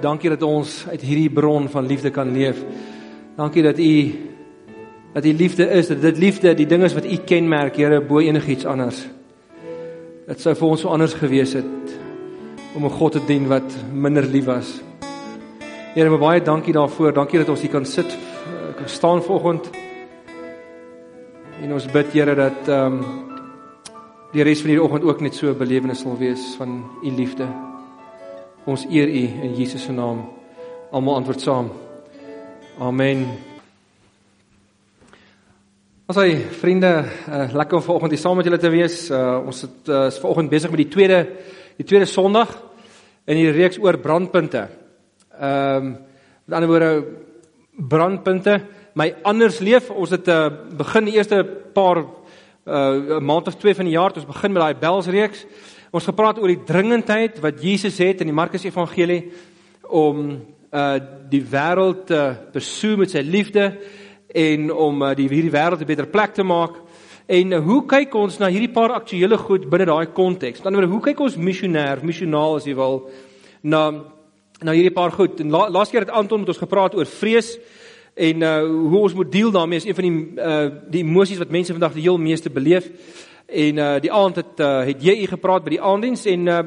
Dankie dat ons uit hierdie bron van liefde kan leef. Dankie dat U dat U liefde is, dat dit liefde die ding is wat U kenmerk, Here, bo enigiets anders. Dit sou vir ons so anders gewees het om 'n God te dien wat minder lief was. Here, baie dankie daarvoor. Dankie dat ons hier kan sit, kan staan vanoggend. En ons bid, Here, dat ehm um, die res van hierdie oggend ook net so 'n belewenis sal wees van U liefde. Ons eer U in Jesus se naam. Almal antwoord saam. Amen. Ons hy vriende, uh, lekker om vanoggend hier saam met julle te wees. Uh, ons het, uh, is vanoggend besig met die tweede die tweede Sondag in die reeks oor brandpunte. Ehm um, met ander woorde brandpunte, my anders leef. Ons het uh, begin die eerste paar uh maand of twee van die jaar, ons begin met daai belsreeks. Ons gepraat oor die dringendheid wat Jesus het in die Markus Evangelie om uh die wêreld te besoek met sy liefde en om uh, die hierdie wêreld 'n beter plek te maak. En uh, hoe kyk ons na hierdie paar aktuelle goed binne daai konteks? Aan die ander kant, hoe kyk ons missionêr, missionaal as jy wil na na hierdie paar goed? En la, laas keer het Anton met ons gepraat oor vrees en uh hoe ons moet deel daarmee is een van die uh die emosies wat mense vandag die heel meeste beleef. En uh die aand het uh, het jy gepraat by die aanddiens en uh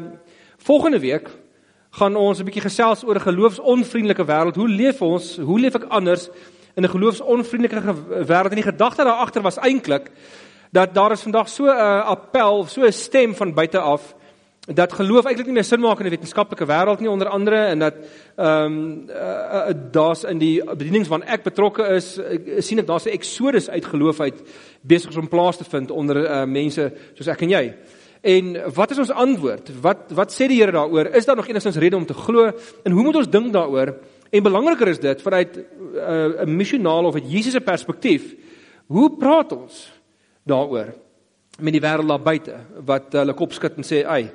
volgende week gaan ons 'n bietjie gesels oor 'n geloofsonvriendelike wêreld. Hoe leef ons? Hoe leef ek anders in 'n geloofsonvriendelike wêreld? En die gedagte daar agter was eintlik dat daar is vandag so 'n appel, so 'n stem van buite af dat geloof eintlik nie meer sin maak in 'n wetenskaplike wêreld nie onder andere en dat ehm um, uh, uh, daar's in die bedienings waarna ek betrokke is, uh, sien ek daar's 'n eksodus uit geloof uit besig om plaas te vind onder uh, mense soos ek en jy. En wat is ons antwoord? Wat wat sê die Here daaroor? Is daar nog enigstens rede om te glo? En hoe moet ons dink daaroor? En belangriker is dit vanuit 'n uh, missionaal of 'n Jesus se perspektief. Hoe praat ons daaroor met die wêreld daar buite wat hulle kop skud en sê, "Ag,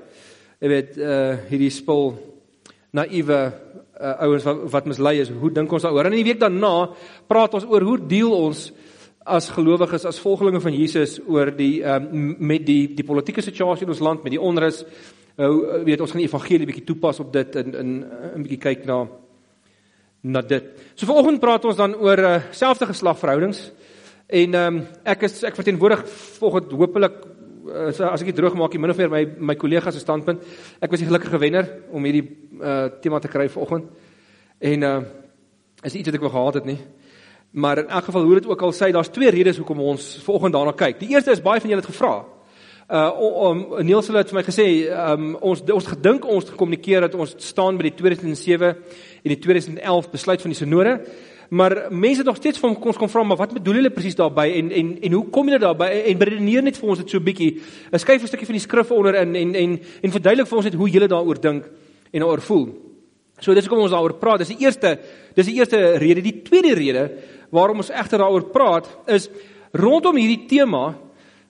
jy weet uh hierdie spul naïewe uh, ouens wat, wat mislei is. Hoe dink ons daaroor? En in die week daarna praat ons oor hoe deel ons as gelowiges as volgelinge van Jesus oor die um, met die die politieke situasie in ons land met die onrus. Uh, weet ons gaan die evangelie bietjie toepas op dit en in 'n bietjie kyk na na dit. So vanoggend praat ons dan oor uh, selfde geslagverhoudings. En ehm um, ek is ek verteenwoordig volgens hopelik uh, as ek dit droog maak, min of meer my my kollegas se standpunt. Ek was die gelukkige wenner om hierdie uh, tema te kry vanoggend. En uh is iets wat ek wou gehad het nie. Maar in elk geval hoe dit ook al sê, daar's twee redes hoekom ons vanoggend daarna kyk. Die eerste is baie van julle het gevra. Uh om Niels het vir my gesê, um, ons ons gedink ons gekommunikeer dat ons staan by die 2007 en die 2011 besluit van die sinode. Maar mense het nog steeds van ons kom vra maar wat bedoel hulle presies daarbey en en en hoe kom julle daarby en redeneer net vir ons dit so bietjie. Skuif 'n stukkie van die skrif onder in en en en verduidelik vir ons net hoe julle daaroor dink en daaroor voel. So dis hoekom ons daaroor praat. Dis die eerste dis die eerste rede. Die tweede rede waarom ons egter daaroor praat is rondom hierdie tema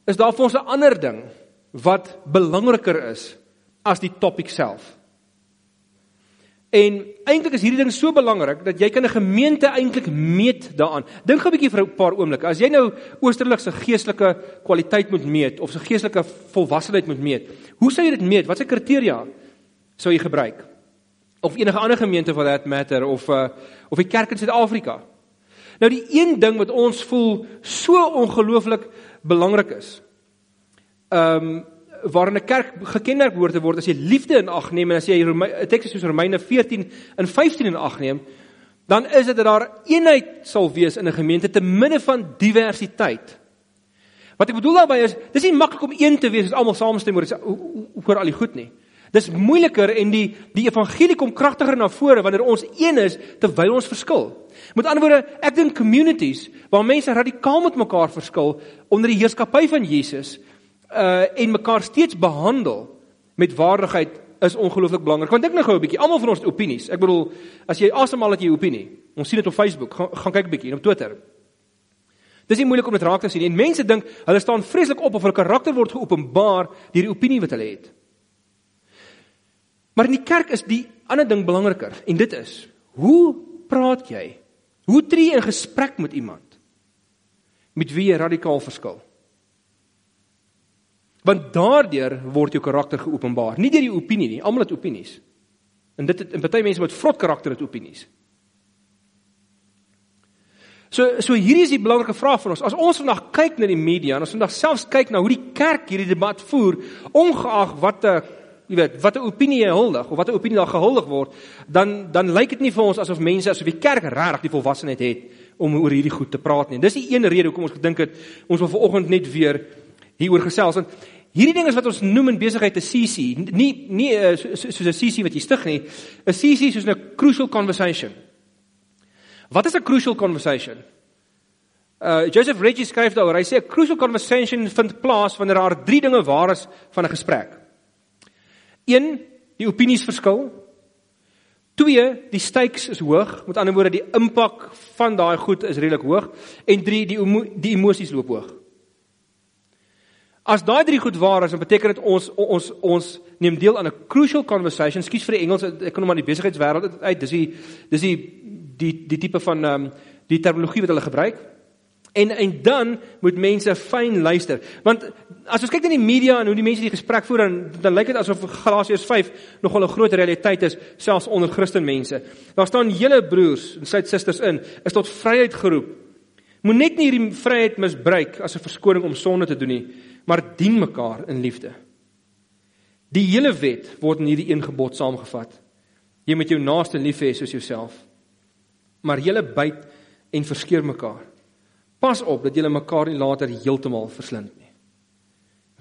is daar vir ons 'n ander ding wat belangriker is as die topik self. En eintlik is hierdie ding so belangrik dat jy kan 'n gemeente eintlik meet daaraan. Dink gou 'n bietjie vir 'n paar oomblikke. As jy nou oosterlik se geestelike kwaliteit moet meet of se geestelike volwassenheid moet meet, hoe sou jy dit meet? Watse kriteria sou jy gebruik? Of enige ander gemeente for that matter of uh, of die kerk in Suid-Afrika? Nou die een ding wat ons voel so ongelooflik belangrik is. Ehm um, waarin 'n kerk gekenmerk behoort te word as jy liefde in ag neem en as jy 'n teks soos Romeine 14 en 15 in ag neem, dan is dit dat daar eenheid sal wees in 'n gemeente te midde van diversiteit. Wat ek bedoel daarmee is, dis nie maklik om een te wees as almal saamstem oor oor al die goed nie. Dis moeiliker en die die evangelie kom kragtiger na vore wanneer ons een is terwyl ons verskil. Met ander woorde, ek dink communities waar mense radikaal met mekaar verskil onder die heerskappy van Jesus uh en mekaar steeds behandel met waardigheid is ongelooflik belangrik. Want dink nou gou 'n bietjie, almal van ons het opinies. Ek bedoel, as jy asemhaal het jy 'n opinie. Ons sien dit op Facebook. Gaan, gaan kyk 'n bietjie en op Twitter. Dis nie moeilik om dit raak te sien nie. En mense dink hulle staan vreeslik op of hulle karakter word geopenbaar deur die opinie wat hulle het. Maar in die kerk is die ander ding belangriker en dit is: hoe praat jy? Hoe tree jy in gesprek met iemand met wie jy radikaal verskil? Want daardeur word jou karakter geopenbaar, nie deur die opinie nie. Almal het opinies. En dit en baie mense met vrot karakter het opinies. So so hierdie is die belangrike vraag vir ons. As ons vandag kyk na die media en ons vandag selfs kyk na hoe die kerk hierdie debat voer, ongeag wat 'n jy weet, wat 'n opinie jy huldig of wat 'n opinie daar gehuldig word, dan dan lyk dit nie vir ons asof mense asof die kerk regtig die volwassenheid het om oor hierdie goed te praat nie. Dis die een rede hoekom ons gedink het ons wil vanoggend net weer hieroor gesels want hierdie ding is wat ons noem in besigheid 'n CC, nie nie uh, soos 'n CC wat jy stig nie. 'n CC soos 'n crucial conversation. Wat is 'n crucial conversation? Uh Joseph Reggie skryf daaroor. Hy sê 'n crucial conversation vind plaas wanneer daar drie dinge waar is van 'n gesprek. 1. Die opinies verskil. 2. Die stakes is hoog. Met ander woorde, die impak van daai goed is redelik hoog en 3. die die emosies loop hoog. As daai drie goed waar is, dan beteken dit ons ons ons neem deel aan 'n crucial conversation. Skus vir die Engels, ek kan hom aan die besigheidswêreld uit. Dis die dis die die die tipe van ehm um, die terminologie wat hulle gebruik. En en dan moet mense fyn luister. Want as ons kyk na die media en hoe die mense die gesprek voer dan dan lyk dit asof Galasiërs 5 nogal 'n groot realiteit is selfs onder Christenmense. Daar staan hele broers en susters in is tot vryheid geroep. Moet net nie hierdie vryheid misbruik as 'n verskoning om sonde te doen nie, maar dien mekaar in liefde. Die hele wet word in hierdie een gebod saamgevat. Jy moet jou naaste lief hê soos jouself maar julle byt en verskeur mekaar. Pas op dat julle mekaar nie later heeltemal verslind nie.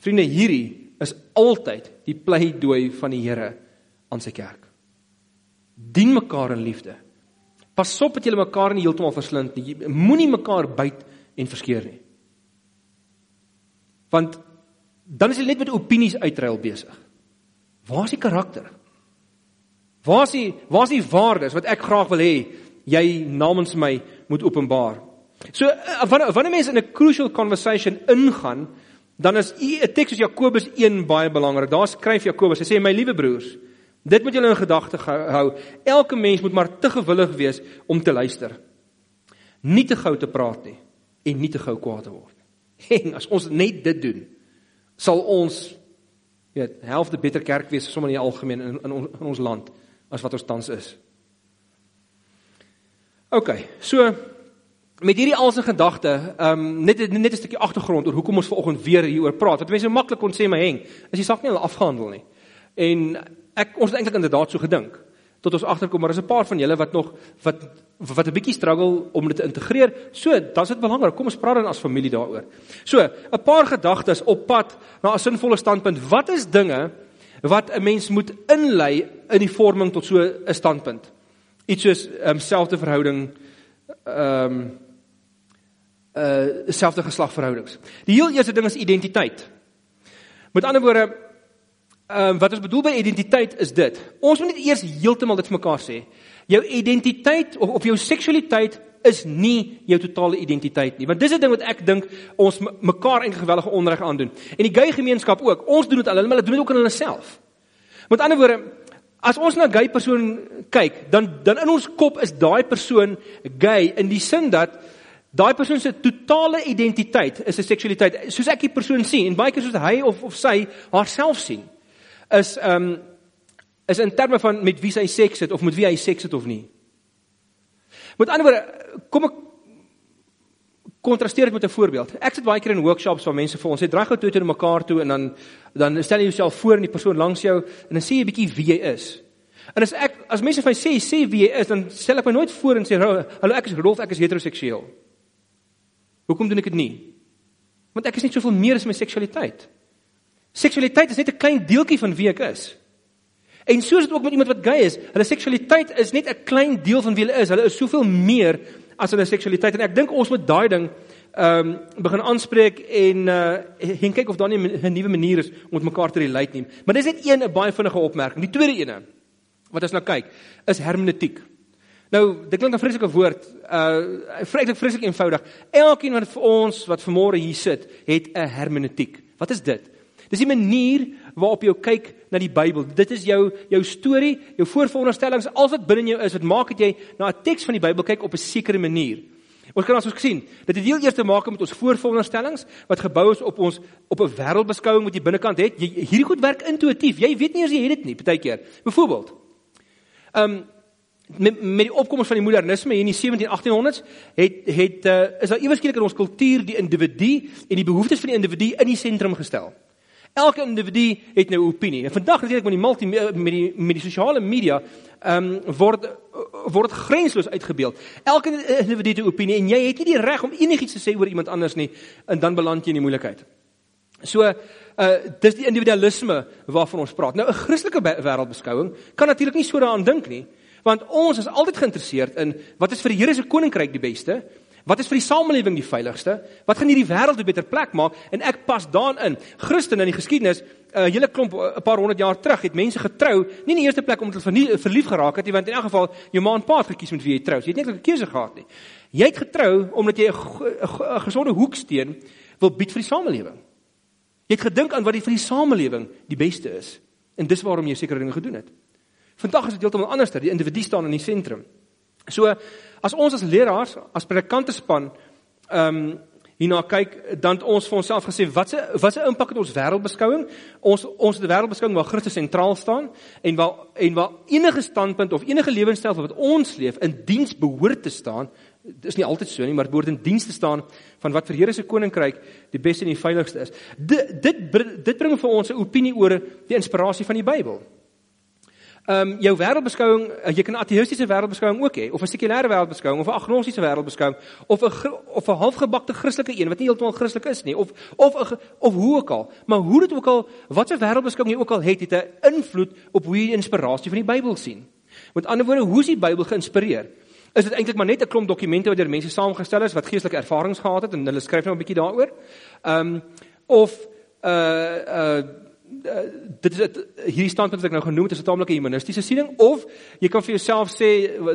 Vriende, hierdie is altyd die pleidooi van die Here aan sy kerk. Dien mekaar in liefde. Pas op dat julle mekaar nie heeltemal verslind nie. Moenie mekaar byt en verskeur nie. Want dan is jy net met opinies uitruil besig. Waar is die karakter? Waar is die waar is die waardes wat ek graag wil hê jy namens my moet openbaar. So eh, wanneer wanneer mense in 'n crucial conversation ingaan, dan is 'n teks soos Jakobus 1 baie belangrik. Daar skryf Jakobus, hy sê my liewe broers, dit moet julle in gedagte hou. Elke mens moet maar te gewillig wees om te luister. Nie te gou te praat nie en nie te gou kwaad te word. En as ons net dit doen, sal ons weet, helfte beter kerk wees sommer in die algemeen in, in, in ons land as wat ons tans is. OK. So met hierdie alse gedagte, ehm um, net net 'n stukkie agtergrond oor hoekom ons vanoggend weer hieroor praat. Want mense maklik kon sê my heng, is die saak nie al afgehandel nie. En ek ons het eintlik inderdaad so gedink tot ons agterkom maar is 'n paar van julle wat nog wat wat 'n bietjie struggle om dit te integreer. So, dan is dit belangrik. Kom ons praat dan as familie daaroor. So, 'n paar gedagtes op pad na 'n sinvolle standpunt. Wat is dinge wat 'n mens moet inlei in die vorming tot so 'n standpunt? iets soos ehm um, selfde verhouding ehm um, uh selfde geslagverhoudings. Die heel eerste ding is identiteit. Met ander woorde ehm um, wat ons bedoel by identiteit is dit. Ons moet net eers heeltemal dit vir mekaar sê. Jou identiteit of of jou seksualiteit is nie jou totale identiteit nie. Want dis 'n ding wat ek dink ons mekaar eintlik geweldige onreg aan doen. En die gay gemeenskap ook. Ons doen dit al, hulle doen dit ook aan hulle self. Met ander woorde, As ons na 'n gay persoon kyk, dan dan in ons kop is daai persoon gay in die sin dat daai persoon se totale identiteit is 'n seksualiteit. Soos ek die persoon sien en baie keer soos hy of of sy haarself sien, is ehm um, is in terme van met wie sy seks het of met wie hy seks het of nie. Met ander woorde, kom ek kontrasteer dit met 'n voorbeeld. Ek sit baie keer in workshops waar mense vir ons sê draai gou toe na mekaar toe en dan dan stel jy jouself voor in die persoon langs jou en dan sê jy bietjie wie jy is. En as ek as mense vir my sê sê wie jy is, dan stel ek my nooit voor en sê hallo ek is Rolf, ek is heteroseksueel. Hoekom doen ek dit nie? Want ek is nie soveel meer as my seksualiteit. Seksualiteit is net 'n klein deeltjie van wie ek is. En so is dit ook met iemand wat gay is. Hulle seksualiteit is net 'n klein deel van wie hulle is. Hulle is soveel meer as hulle seksualiteit en ek dink ons moet daai ding ehm um, begin aanspreek en uh en kyk of daar nie 'n nuwe manier is om met mekaar te relate nie. Maar dis net een 'n baie vinnige opmerking. Die tweede ene wat ons nou kyk is hermeneutiek. Nou, dit klink 'n vreeslike woord. Uh vreeslik vreeslik eenvoudig. Elkeen vir ons wat vanmôre hier sit, het 'n hermeneutiek. Wat is dit? Dis die manier waarop jy kyk na die Bybel. Dit is jou jou storie, jou voorveronderstellings, alles wat binne jou is, wat maak dat jy na 'n teks van die Bybel kyk op 'n sekere manier. Ons kan ons gesien, dit het heel eers te maak met ons voorveronderstellings wat gebou is op ons op 'n wêreldbeskouing wat jy binnekant het. Jy hierdie goed werk intuïtief. Jy weet nie as jy het dit nie, partykeer. Byvoorbeeld, Um met met die opkoms van die modernisme hier in die 17 1800s het het uh, is daar iewers skielik in ons kultuur die individu en die behoeftes van die individu in die sentrum gestel. Elke individu het nou 'n opinie. En vandag natuurlik met die multi met die met die sosiale media ehm um, word word grensloos uitgebeeld. Elke individu het 'n opinie en jy het nie die reg om enigiets te sê oor iemand anders nie en dan beland jy in die moeilikheid. So uh dis die individualisme waarvan ons praat. Nou 'n Christelike wêreldbeskouing kan natuurlik nie so daaraan dink nie want ons is altyd geïnteresseerd in wat is vir die Here se koninkryk die beste? Wat is vir die samelewing die veiligste? Wat gaan hierdie wêreld 'n beter plek maak? En ek pas daarin. Christene in die geskiedenis, 'n uh, hele klomp 'n uh, paar honderd jaar terug, het mense getrou, nie in die eerste plek omdat hulle verlief geraak het nie, want in elk geval jou ma en pa het gekies met wie jy trou. So jy het net 'n keuse gehad nie. Jy het getrou omdat jy 'n gesonde hoeksteen wil bied vir die samelewing. Jy het gedink aan wat die vir die samelewing die beste is. En dis waarom jy sekere dinge gedoen het. Vandag is dit heeltemal anders. Die individu staan in die sentrum. So as ons as leraars, as predikante span, ehm um, hierna kyk, dan ons vir onsself gesê, wat se wat se impak het ons wêreldbeskouing? Ons ons het wêreldbeskouing waar Christus sentraal staan en waar en waar enige standpunt of enige lewenstyl wat ons leef in diens behoort te staan. Dit is nie altyd so nie, maar dit behoort in diens te staan van wat vir Here se koninkryk die beste en die veiligste is. Dit dit dit bring vir ons 'n opinie oor die inspirasie van die Bybel. Ehm um, jou wêreldbeskouing, uh, jy kan 'n ateïstiese wêreldbeskouing ook hê of 'n sekulêre wêreldbeskouing of 'n agnostiese wêreldbeskouing of 'n of 'n halfgebakte Christelike een wat nie heeltemal Christelik is nie of of a, of hoe ook al. Maar hoe dit ook al, wat 'n wêreldbeskouing jy ook al het, het 'n invloed op hoe jy inspirasie van die Bybel sien. Met ander woorde, hoe is die Bybel geïnspireer? Is dit eintlik maar net 'n klomp dokumente wat deur mense saamgestel is wat geestelike ervarings gehad het en hulle skryf nou 'n bietjie daaroor? Ehm um, of uh uh, dit is dit hierdie standpunt wat ek nou genoem het is 'n taamlike humanistiese siening of jy kan vir jouself sê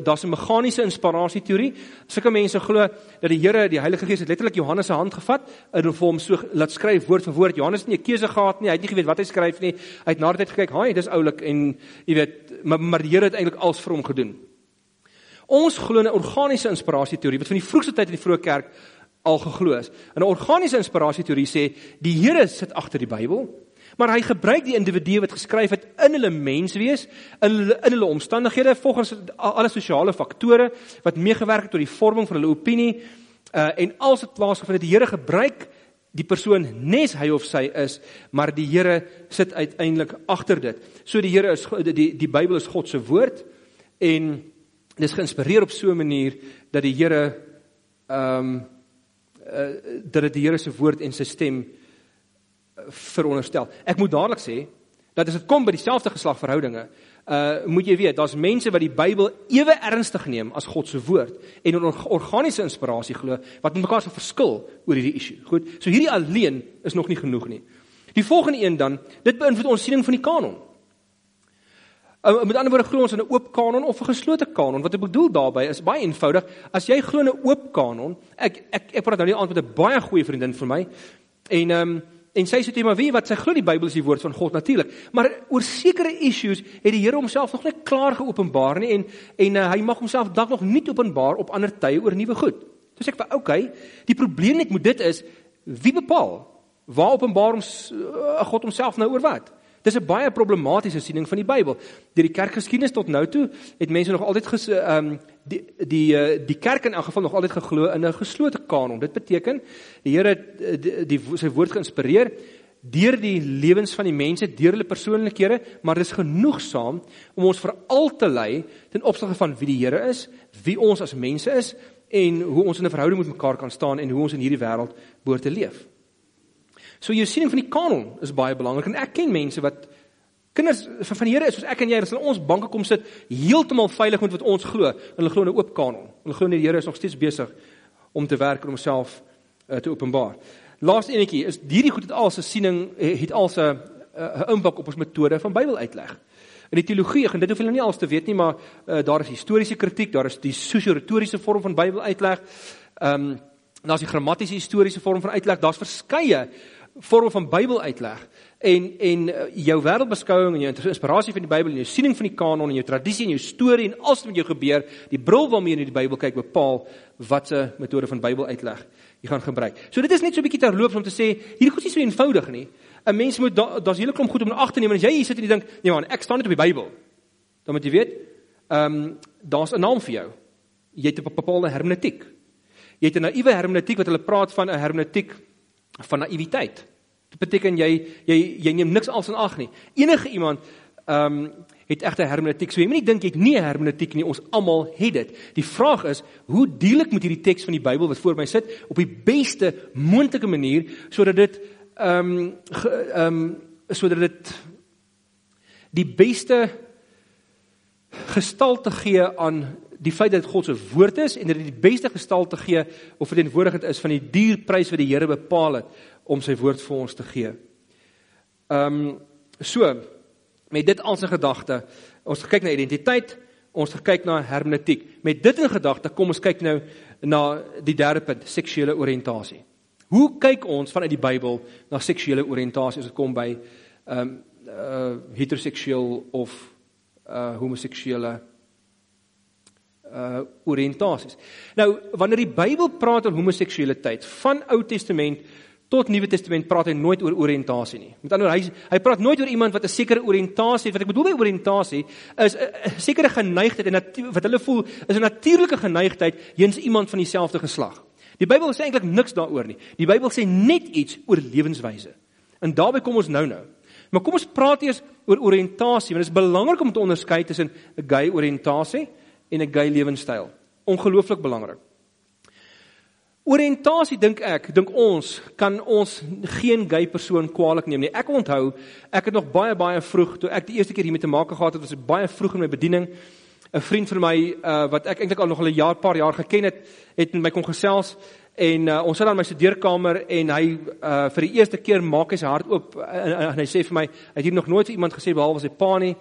daar's 'n meganiese inspirasie teorie. Sulke mense glo dat die Here, die Heilige Gees het letterlik Johannes se hand gevat en hom vir hom so laat skryf woord vir woord. Johannes het nie 'n keuse gehad nie. Hy het nie geweet wat hy skryf nie. Hy het na die tyd gekyk, "Haai, dis oulik" en jy weet, maar, maar die Here het eintlik alles vir hom gedoen. Ons glo 'n organiese inspirasie teorie wat van die vroegste tyd in die vroeë kerk al geglo is. 'n Organiese inspirasie teorie sê die Here sit agter die Bybel maar hy gebruik die individue wat geskryf het in hulle menswees, in hulle in hulle omstandighede volgens alle sosiale faktore wat meegewerk het tot die vorming van hulle opinie uh, en als dit plaasgevind het die Here gebruik die persoon nes hy of sy is, maar die Here sit uiteindelik agter dit. So die Here is die die, Bybel is God se woord en dis geïnspireer op so 'n manier dat die Here ehm um, uh, dat dit die Here se woord en sy stem veronderstel. Ek moet dadelik sê dat as dit kom by dieselfde geslagverhoudinge, uh moet jy weet, daar's mense wat die Bybel ewe ernstig neem as God se woord en 'n organiese inspirasie glo wat met mekaar se verskil oor hierdie issue. Goed. So hierdie alleen is nog nie genoeg nie. Die volgende een dan, dit beïnvloed ons siening van die kanon. Uh, met ander woorde glo ons in 'n oop kanon of 'n geslote kanon. Wat ek bedoel daarbey is baie eenvoudig. As jy glo in 'n oop kanon, ek ek ek praat nou nie aan met 'n baie goeie vriendin vir my en ehm um, En sy sê toe maar wie wat sy glo die Bybel is die woord van God natuurlik. Maar oor sekere issues het die Here homself nog net klaar geopenbaar nie en en uh, hy mag homself dalk nog nie openbaar op ander tye oor nuwe goed. Toe sê ek vir okay, die probleem net met dit is wie bepaal waar openbaar ons uh, God homself nou oor wat? Dis 'n baie problematiese siening van die Bybel. Deur die kerkgeskiedenis tot nou toe het mense nog altyd ges ehm um, die die uh, die kerk in elk geval nog altyd geglo in 'n geslote kanon. Dit beteken die Here eh, die, die sy woord geïnspireer deur die lewens van die mense, deur hulle persoonlikhede, maar dis genoegsaam om ons veral te lei ten opsigte van wie die Here is, wie ons as mense is en hoe ons in 'n verhouding met mekaar kan staan en hoe ons in hierdie wêreld behoort te leef. So jou siening van die kanon is baie belangrik en ek ken mense wat kinders van die Here is soos ek en jy, as hulle ons banke kom sit heeltemal veilig met wat ons glo. Hulle glo in 'n oop kanon. Hulle glo die Here is nog steeds besig om te werk om homself uh, te openbaar. Laaste enetjie is hierdie goed het al se siening het al se 'n uh, impak op ons metode van Bybel uitleg. In die teologie, en dit hoef julle nie alles te weet nie, maar uh, daar is historiese kritiek, daar is die sosio-retoriese vorm van Bybel uitleg. Ehm um, daar's die grammatiese historiese vorm van uitleg. Daar's verskeie vorm van Bybel uitleg en en uh, jou wêreldbeskouing en jou inspirasie van die Bybel en jou siening van die kanon en jou tradisie en jou storie en alles wat met jou gebeur, die bril waarmee jy in die Bybel kyk bepaal watse metode van Bybel uitleg jy gaan gebruik. So dit is net so 'n bietjie terloops om te sê hierdie goed is nie so eenvoudig nie. 'n Mens moet daar's da hele klomp goed om in ag te neem en as jy hier sit en jy dink, nee man, ek staan net op die Bybel. Dan moet jy weet Ehm um, daar's 'n naam vir jou. Jy het 'n bepaalde hermeneutiek. Jy het 'n naïewe hermeneutiek wat hulle praat van 'n hermeneutiek van naïwiteit. Dit beteken jy jy jy neem niks als in ag nie. Enige iemand ehm um, het egte hermeneutiek. So jy moenie dink jy het nie hermeneutiek nie. Ons almal het dit. Die vraag is, hoe deel ek met hierdie teks van die Bybel wat voor my sit op die beste moontlike manier sodat dit ehm um, ehm um, sodat dit die beste gestalte gee aan die feit dat God se woord is en dat dit die beste gestalte gee of verteenwoordigend is van die dierprys wat die Here bepaal het om sy woord vir ons te gee. Ehm um, so met dit als 'n gedagte, ons kyk na identiteit, ons kyk na hermeneutiek. Met dit in gedagte, kom ons kyk nou na die derde punt, seksuele oriëntasie. Hoe kyk ons vanuit die Bybel na seksuele oriëntasie as dit kom by ehm um, uh heteroseksueel of uh homoseksuele uh oriëntasies. Nou wanneer die Bybel praat oor homoseksualiteit van Ou Testament tot Nuwe Testament praat hy nooit oor oriëntasie nie. Met ander woorde hy hy praat nooit oor iemand wat 'n sekere oriëntasie het. Wat ek bedoel by oriëntasie is 'n sekere geneigtheid en wat hulle voel is 'n natuurlike geneigtheid teenoor iemand van dieselfde geslag. Die Bybel sê eintlik niks daaroor nie. Die Bybel sê net iets oor lewenswyse. En daarby kom ons nou nou. Maar kom ons praat eers oor oriëntasie want dit is belangrik om te onderskei tussen 'n gay oriëntasie en 'n gay lewenstyl. Ongelooflik belangrik. Oriëntasie dink ek, dink ons kan ons geen gay persoon kwaadlik neem nie. Ek onthou, ek het nog baie baie vroeg toe ek die eerste keer hiermee te maak gehad het, was dit baie vroeg in my bediening. 'n Vriend van my uh, wat ek eintlik al nog 'n jaar paar jaar geken het, het met my kon gesels En uh, ons sit aan my studeerkamer en hy uh, vir die eerste keer maak hy sy hart oop en, en hy sê vir my het hier nog nooit vir iemand gesê behalwe sy pa nie.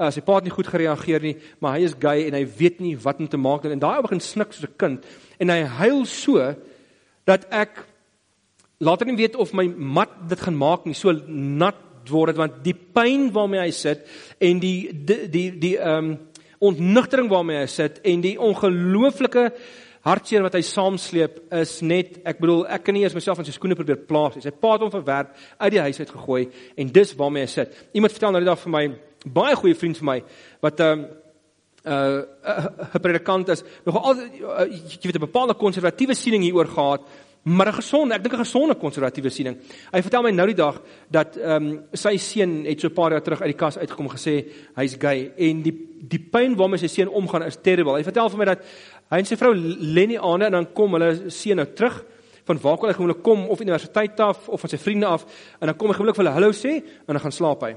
Uh, sy pa het nie goed gereageer nie, maar hy is gay en hy weet nie wat om te maak nie. En daai ou begin snik soos 'n kind en hy huil so dat ek later nie weet of my mat dit gaan maak nie. So nat word dit want die pyn waarmee hy sit en die die die die ehm um, ontnigtering waarmee hy sit en die ongelooflike hartseer wat hy saamsleep is net ek bedoel ek kan nie eens myself in sy skoene probeer plaas nie. Sy pa het hom verwerp, uit die huis uit gegooi en dis waarmee hy sit. Iemand vertel nou die dag vir my, baie goeie vriend vir my wat 'n um, uh 'n uh, uh, predikant is, nog al uh, jy weet 'n bepaalde konservatiewe siening hieroor gehad, maar 'n gesonde, ek dink 'n gesonde konservatiewe siening. Hy vertel my nou die dag dat ehm um, sy seun het so 'n paar jaar terug uit die kas uitgekom gesê hy's gay en die die pyn waarmee sy seun omgaan is terrible. Hy vertel vir my dat Hy en sy vrou lê nie aan en dan kom hulle seun nou terug van waar hy gewoonlik kom of universiteit af of van sy vriende af en dan kom hy gewoonlik vir hulle hallo sê en dan gaan slaap hy.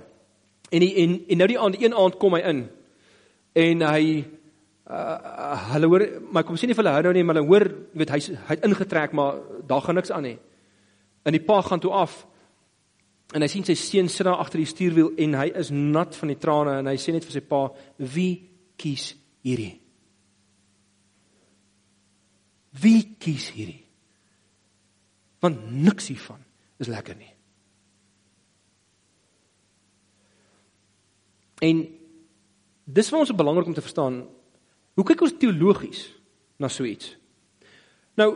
En die, en en nou die aand een aand kom hy in en hy uh hulle hoor maar kom sê nie vir hulle hou nou nie maar hulle hoor weet hy hy het ingetrek maar daar gaan niks aan nie. En die pa gaan toe af en hy sien sy seun sit daar agter die stuurwiel en hy is nat van die trane en hy sê net vir sy pa wie kies hierdie Wie kies hierdie? Want niks hiervan is lekker nie. En dis vir ons belangrik om te verstaan hoe kyk ons teologies na so iets. Nou,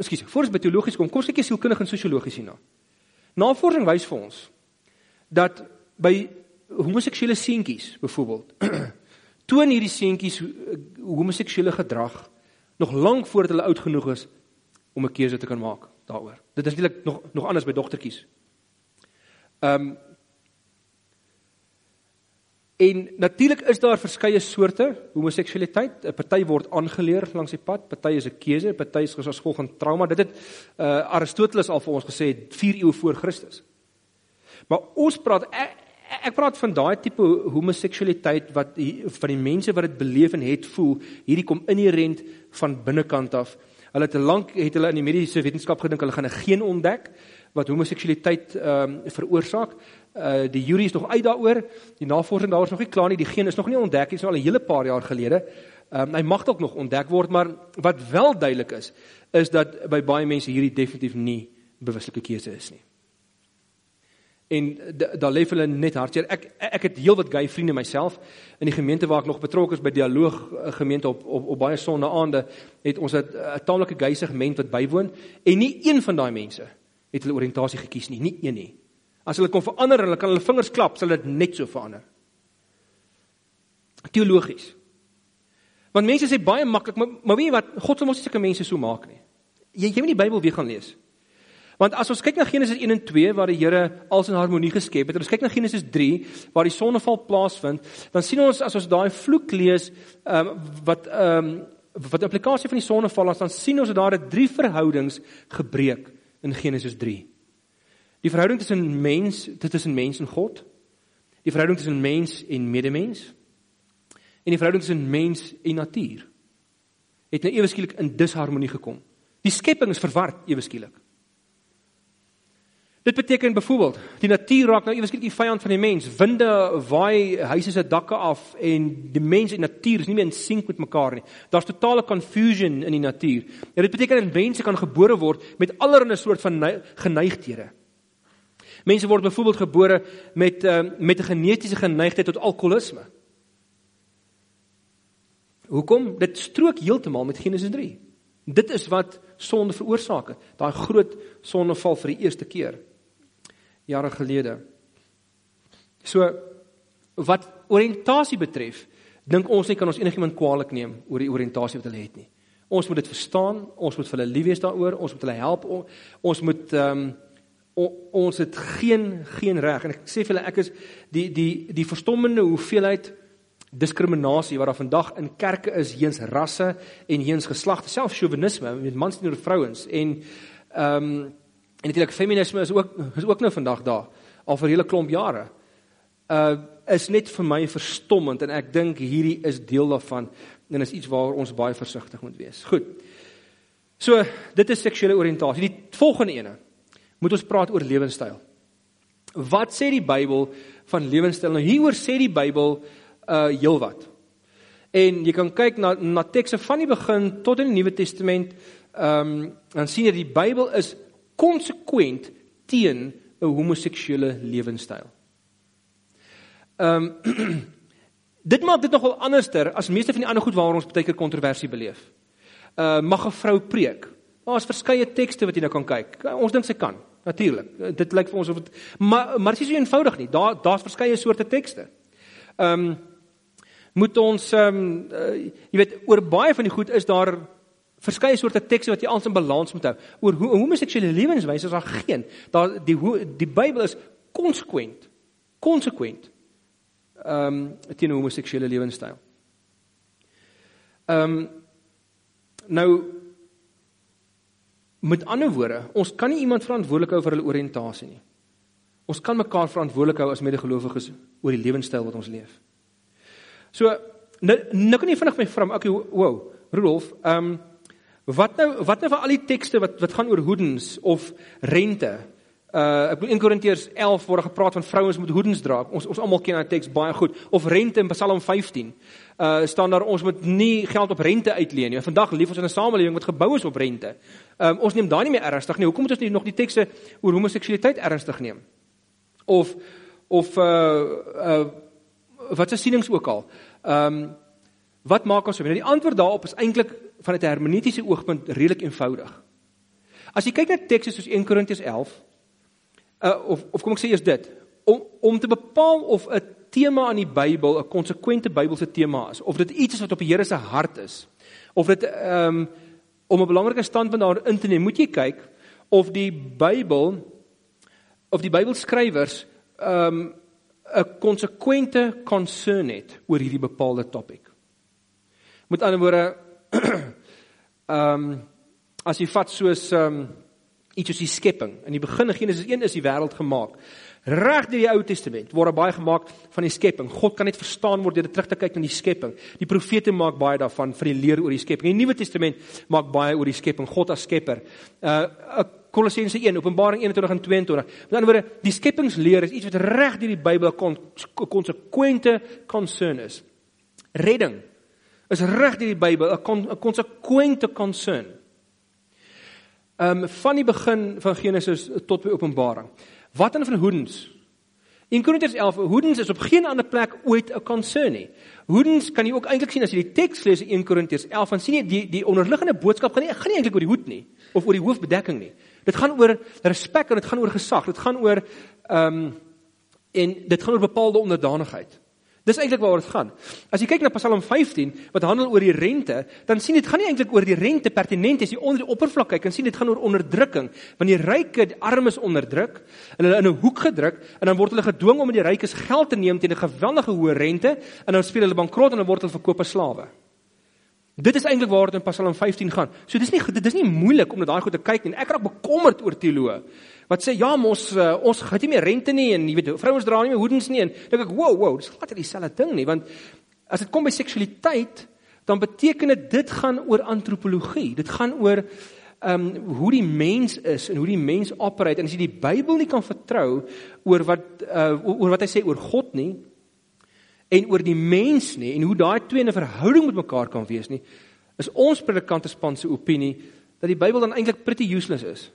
ekskuus, voor ons by teologies kom, kom ons kyk eers sielkundig en sosiologies hierna. Navorsing wys vir ons dat by homoseksuele seentjies byvoorbeeld toon hierdie seentjies homoseksuele gedrag nog lank voordat hulle oud genoeg is om 'n keuse te kan maak daaroor. Dit is natuurlik nog nog anders by dogtertjies. Ehm um, En natuurlik is daar verskeie soorte homoseksualiteit. 'n Party word aangeleer langs die pad, party is 'n keuse, party is gevolg van trauma. Dit het uh Aristoteles al vir ons gesê 4 eeue voor Christus. Maar ons praat ek, ek praat van daai tipe homoseksualiteit wat van die mense wat dit beleef en het voel, hierdie kom inherënt van binnekant af. Hulle het lank het hulle in die mediese wetenskap gedink hulle gaan 'n geen ontdek wat homoseksualiteit ehm um, veroorsaak. Uh die jury is nog uit daaroor. Die navorsing daar is nog nie klaar nie. Die geen is nog nie ontdek nie, so al 'n hele paar jaar gelede. Ehm um, hy mag dalk nog ontdek word, maar wat wel duidelik is, is dat by baie mense hierdie definitief nie bewuslike keuse is nie en daar lê hulle net hartseer. Ek ek het heelwat gay vriende myself in die gemeente waar ek nog betrokke is by dialoog eh, gemeente op op, op baie sonde aande het ons 'n taamlike gay segment wat bywoon en nie een van daai mense het hulle oriëntasie gekies nie, nie een nie. As hulle kon verander, hulle kan hulle vingers klap, sal dit net so verander. Teologies. Want mense sê baie maklik, maar, maar weet jy wat, God sal mos nie sulke mense so maak nie. Jy jy moet die Bybel weer gaan lees. Want as ons kyk na Genesis 1 en 2 waar die Here alles in harmonie geskep het, en ons kyk na Genesis 3 waar die sonneval plaasvind, dan sien ons as ons daai vloek lees, ehm um, wat ehm um, wat die implikasie van die sonneval is, dan sien ons dat daar drie verhoudings gebreek in Genesis 3. Die verhouding tussen mens, tussen mens en God. Die verhouding tussen mens en medemens. En die verhouding tussen mens en natuur het nou ewe skielik in disharmonie gekom. Die skepping is verward ewe skielik. Dit beteken byvoorbeeld, die natuur raak nou ewesklik die vyand van die mens. Winde waai huise se dakke af en die mens en natuur is nie meer in sink met mekaar nie. Daar's totale confusion in die natuur. En dit beteken dat mense kan gebore word met allerlei soort van geneigthede. Mense word byvoorbeeld gebore met uh, met 'n genetiese geneigtheid tot alkoholisme. Hoekom? Dit strook heeltemal met Genesis 3. Dit is wat sonde veroorsaak het. Daai groot sondeval vir die eerste keer jare gelede. So wat oriëntasie betref, dink ons nie kan ons enigiemand kwaadlik neem oor die oriëntasie wat hulle het nie. Ons moet dit verstaan, ons moet vir hulle lief wees daaroor, ons moet hulle help, ons moet ehm um, ons het geen geen reg en ek sê vir hulle ek is die die die verstommende hoeveelheid diskriminasie wat daar vandag in kerke is heens rasse en heens geslagte, selfs chauvinisme met mans teenoor vrouens en ehm um, En natuurlik feminisme is ook is ook nou vandag daar al vir 'n hele klomp jare. Uh is net vir my verstommend en ek dink hierdie is deel daarvan en is iets waar ons baie versigtig moet wees. Goed. So, dit is seksuele oriëntasie. Die volgende ene moet ons praat oor lewenstyl. Wat sê die Bybel van lewenstyl? Nou hieroor sê die Bybel uh heelwat. En jy kan kyk na na tekste van die begin tot in die Nuwe Testament. Ehm um, dan sien jy die Bybel is konsekwent teen 'n homoseksuele lewenstyl. Ehm um, dit maak dit nogal anderster as meeste van die ander goed waaroor ons baie keer kontroversie beleef. Uh mag 'n vrou preek? Daar's verskeie tekste wat jy nou kan kyk. Ons dink sy kan. Natuurlik. Dit lyk vir ons of dit maar maar dit is so eenvoudig nie. Daar daar's verskeie soorte tekste. Ehm um, moet ons ehm um, uh, jy weet oor baie van die goed is daar verskeie soorte tekste wat jy alles in balans moet hou. Oor hoe homoseksuele lewenswyse is daar geen. Daar die die Bybel is konsekwent. Konsekwent. Ehm um, teen homoseksuele lewenstyl. Ehm um, nou met ander woorde, ons kan nie iemand verantwoordelik hou vir hulle oriëntasie nie. Ons kan mekaar verantwoordelik hou as medegelowiges oor die lewenstyl wat ons leef. So nou nou kan jy vinnig my vra, okay, wow, Rudolf, ehm um, Wat nou wat nou vir al die tekste wat wat gaan oor hoedens of rente? Uh ek bedoel in Korintiërs 11 word gepraat van vrouens moet hoedens dra. Ons ons almal ken daai teks baie goed. Of rente in Psalm 15. Uh staan daar ons moet nie geld op rente uitleen nie. Vandag leef ons in 'n samelewing wat gebou is op rente. Um ons neem daai nie meer ernstig nie. Hoekom moet ons nie nog die tekste oor homoseksualiteit ernstig neem? Of of uh uh wat se sienings ook al. Um wat maak ons so? Nou die antwoord daarop is eintlik vanuit 'n hermeneutiese oogpunt redelik eenvoudig. As jy kyk na tekste soos 1 Korintiërs 11, uh of of kom ek sê eers dit, om om te bepaal of 'n tema in die Bybel 'n konsekwente Bybelse tema is, of dit iets is wat op die Here se hart is, of dit ehm um, om 'n belangrike standpunt daarin te neem, moet jy kyk of die Bybel of die Bybelskrywers ehm um, 'n konsekwente concern het oor hierdie bepaalde topik. Met ander woorde Ehm um, as jy vat soos ehm um, iets soos die skepping. In die begin in Genesis 1 is die wêreld gemaak. Reg deur die Ou Testament word baie gemaak van die skepping. God kan net verstaan word deur terug te kyk na die skepping. Die profete maak baie daarvan vir die leer oor die skepping. Die Nuwe Testament maak baie oor die skepping, God as skepper. Uh Kolossense 1, Openbaring 21 en 22. Met ander woorde, die skepingsleer is iets wat reg deur die Bybel konsekwente concern is. Redding is reg deur die Bybel 'n konsekwente concern. Ehm um, van die begin van Genesis tot by Openbaring. Wat dan van hoedens? In Korintiërs 11, hoedens is op geen ander plek ooit 'n concern nie. Hoedens kan jy ook eintlik sien as jy die teks lees in Korintiërs 11, dan sien jy die die onderliggende boodskap gaan nie gaan nie eintlik oor die hoed nie of oor die hoofbedekking nie. Dit gaan oor respek en dit gaan oor gesag. Dit gaan oor ehm um, en dit gaan oor bepaalde onderdanigheid. Dis eintlik waaroor dit gaan. As jy kyk na Psalm 15 wat handel oor die rente, dan sien dit gaan nie eintlik oor die rente pertinent as jy onder die oppervlak kyk, kan sien dit gaan oor onderdrukking. Want die ryke, die armes onderdruk, en hulle in 'n hoek gedruk en dan word hulle gedwing om aan die rykes geld te neem teen 'n geweldige hoë rente en dan speel hulle bankrot en dan word hulle verkoop as slawe. Dit is eintlik waar dit in Psalm 15 gaan. So dis nie dit is nie moeilik om na daai goed te kyk nie. Ek raak bekommerd oor teoloë wat sê ja, ons uh, ons gaan nie meer rente nie en jy weet vrouens dra nie meer hoedens nie en dink ek wow, wow, dis glad nie dieselfde ding nie want as dit kom by seksualiteit dan beteken dit dit gaan oor antropologie. Dit gaan oor ehm um, hoe die mens is en hoe die mens operate en as jy die Bybel nie kan vertrou oor wat uh, oor wat hy sê oor God nie, en oor die mens nie en hoe daai twee 'n verhouding met mekaar kan wees nie, is ons predikante span se opinie dat die Bybel dan eintlik pretty useless is.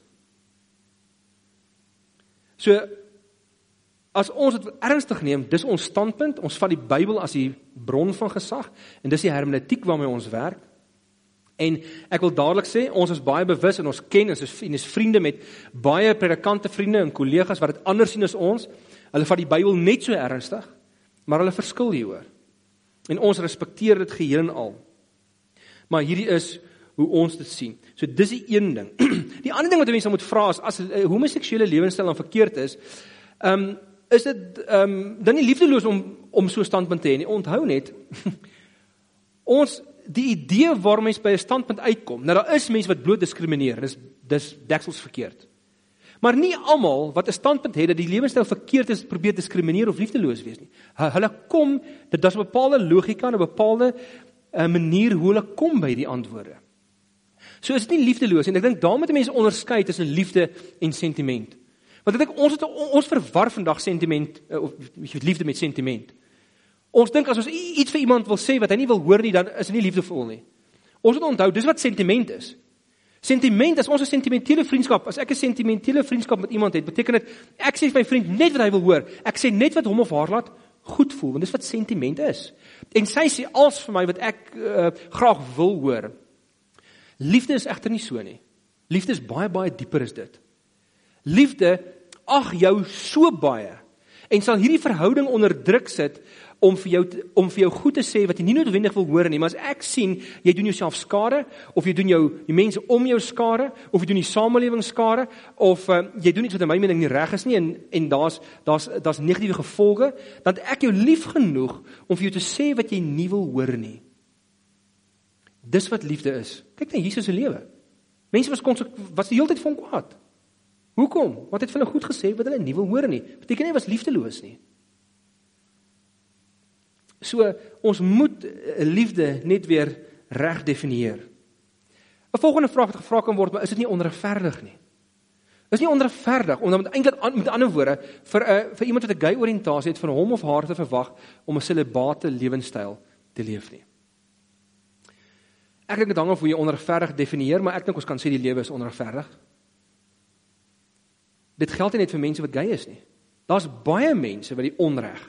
So as ons dit ernstig neem, dis ons standpunt, ons vat die Bybel as die bron van gesag en dis die hermeneutiek waarmee ons werk. En ek wil dadelik sê, ons is baie bewus en ons ken ons is, is vriende met baie predikante vriende en kollegas wat dit anders sien as ons. Hulle vat die Bybel net so ernstig maar hulle verskil hieroor. En ons respekteer dit geheel en al. Maar hierdie is hoe ons dit sien. So dis die een ding. Die ander ding wat mense moet vra is as 'n uh, homoseksuele lewenstyl dan verkeerd is, ehm um, is dit ehm um, dan nie liefdeloos om om so 'n standpunt te hê nie. Onthou net ons die idee waar mense by 'n standpunt uitkom. Nou daar is mense wat bloot diskrimineer. Dis dis deksels verkeerd. Maar nie almal wat 'n standpunt het dat die lewenstyl verkeerd is, probeer diskrimineer of liefdeloos wees nie. Hulle kom, dit daar's 'n bepaalde logika en 'n bepaalde 'n eh, manier hoe hulle kom by die antwoorde. So is dit nie liefdeloos en ek dink daarmee moet mense onderskei tussen liefde en sentiment. Want ek dink ons het ons verwar vandag sentiment eh, of liefde met sentiment. Ons dink as ons iets vir iemand wil sê wat hy nie wil hoor nie, dan is dit nie liefdevol nie. Ons moet onthou, dis wat sentiment is. Sentiment, as ons 'n sentimentele vriendskap, as ek 'n sentimentele vriendskap met iemand het, beteken dit ek sê vir my vriend net wat hy wil hoor. Ek sê net wat hom of haar laat goed voel, want dis wat sentiment is. En sy sê als vir my wat ek uh, graag wil hoor. Liefde is egter nie so nie. Liefde is baie baie dieper as dit. Liefde ag jou so baie en sal hierdie verhouding onder druk sit om vir jou om vir jou goed te sê wat jy nie noodwendig wil hoor nie, maar as ek sien jy doen jouself skade of jy doen jou die mense om jou skade of jy doen die samelewing skade of uh, jy doen iets wat in my mening nie reg is nie en en daar's daar's daar's negatiewe gevolge, dan ek jou lief genoeg om vir jou te sê wat jy nie wil hoor nie. Dis wat liefde is. Kyk na Jesus se lewe. Mense was was die hele tyd hom kwaad. Hoekom? Wat het hulle goed gesê wat hulle nie wil hoor nie? Beteken nie was liefdeloos nie. So ons moet eh, liefde net weer reg definieer. 'n Volgende vraag wat gevra kan word, maar is dit nie onregverdig nie? Is nie onregverdig om dan eintlik met ander woorde vir 'n vir iemand wat 'n gay oriëntasie het van hom of haar te verwag om 'n celibate lewenstyl te leef nie. Ek dink dit hang af hoe jy onregverdig definieer, maar ek dink ons kan sê die lewe is onregverdig. Dit geld nie net vir mense wat gay is nie. Daar's baie mense wat die onreg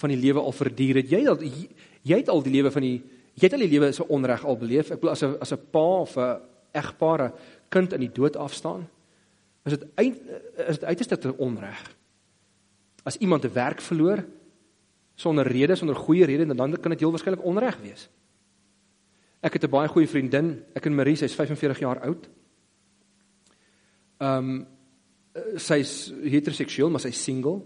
van die lewe al verduur het. Jy al jy het al die lewe van die jy het al die lewe se onreg al beleef. Ek bedoel as 'n as 'n pa of 'n egpaar 'n kind in die dood afstaan. Is dit uit is dit uiterste te onreg. As iemand 'n werk verloor sonder rede, sonder goeie rede, dan kan dit heel waarskynlik onreg wees. Ek het 'n baie goeie vriendin, ek en Marie, sy's 45 jaar oud. Ehm um, sy's heteroseksueel, maar sy's single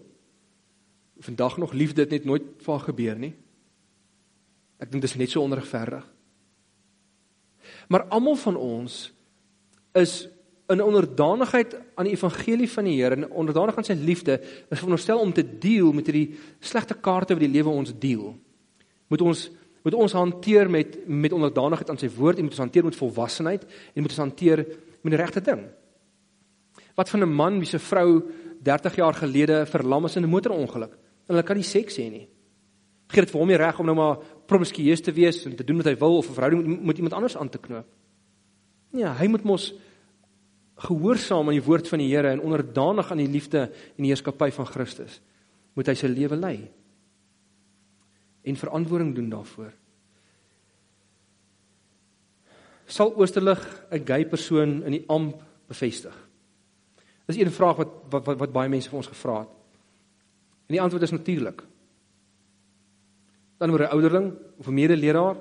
vandag nog liefde dit net nooit vir haar gebeur nie. Ek dink dit is net so onregverdig. Maar almal van ons is in onderdanigheid aan die evangelie van die Here en onderdanig aan sy liefde is veronderstel om te deel met hierdie slegte kaarte wat die lewe ons deel. Moet ons moet ons hanteer met met onderdanigheid aan sy woord en moet ons hanteer met volwassenheid en moet ons hanteer met die regte ding. Wat van 'n man wie se vrou 30 jaar gelede verlam is in 'n motorongeluk? En hulle kan nie seks hê nie. Gee dit vir hom nie reg om nou maar promiskuus te wees en te doen wat hy wil of 'n verhouding met, met iemand anders aan te knoop. Ja, hy moet mos gehoorsaam aan die woord van die Here en onderdanig aan die liefde en die heerskappy van Christus moet hy sy lewe lei en verantwoording doen daarvoor. Sal Oosterlig 'n gay persoon in die amp bevestig? Dis 'n vraag wat wat wat, wat baie mense vir ons gevra het. En die antwoord is natuurlik. dan oor 'n ouderling of 'n medeleraar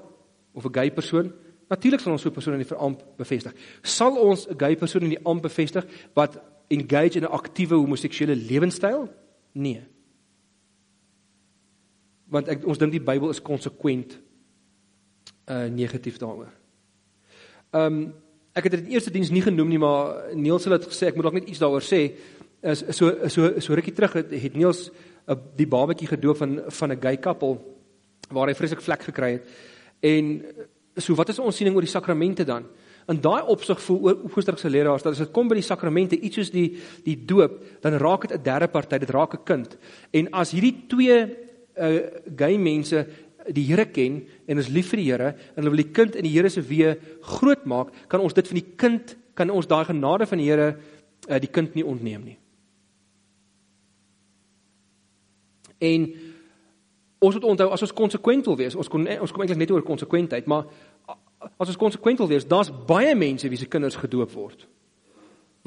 of 'n gay persoon, natuurlik sal ons so 'n persoon in die amp bevestig. Sal ons 'n gay persoon in die amp bevestig wat engage in 'n aktiewe homoseksuele lewenstyl? Nee. Want ek ons dink die Bybel is konsekwent uh negatief daaroor. Ehm um, ek het dit in die eerste diens nie genoem nie, maar Niels het gesê, ek moet dalk net iets daaroor sê. Is so so so rukkie terug het, het Niels uh, die babatjie gedoop van van 'n gay koppel waar hy vreeslik vlek gekry het. En so wat is ons siening oor die sakramente dan? In daai opsig voel oorgestrikse leraars dat as dit kom by die sakramente, iets soos die die doop, dan raak dit 'n derde party, dit raak 'n kind. En as hierdie twee uh gay mense die Here ken en is lief vir die Here en hulle wil die kind in die Here se weë grootmaak, kan ons dit van die kind kan ons daai genade van die Here uh die kind nie ontneem nie. En ons moet onthou as ons konsekwent wil wees, ons kon ons kom eintlik net oor konsekwentheid, maar as ons konsekwent wil wees, daar's baie mense wie se kinders gedoop word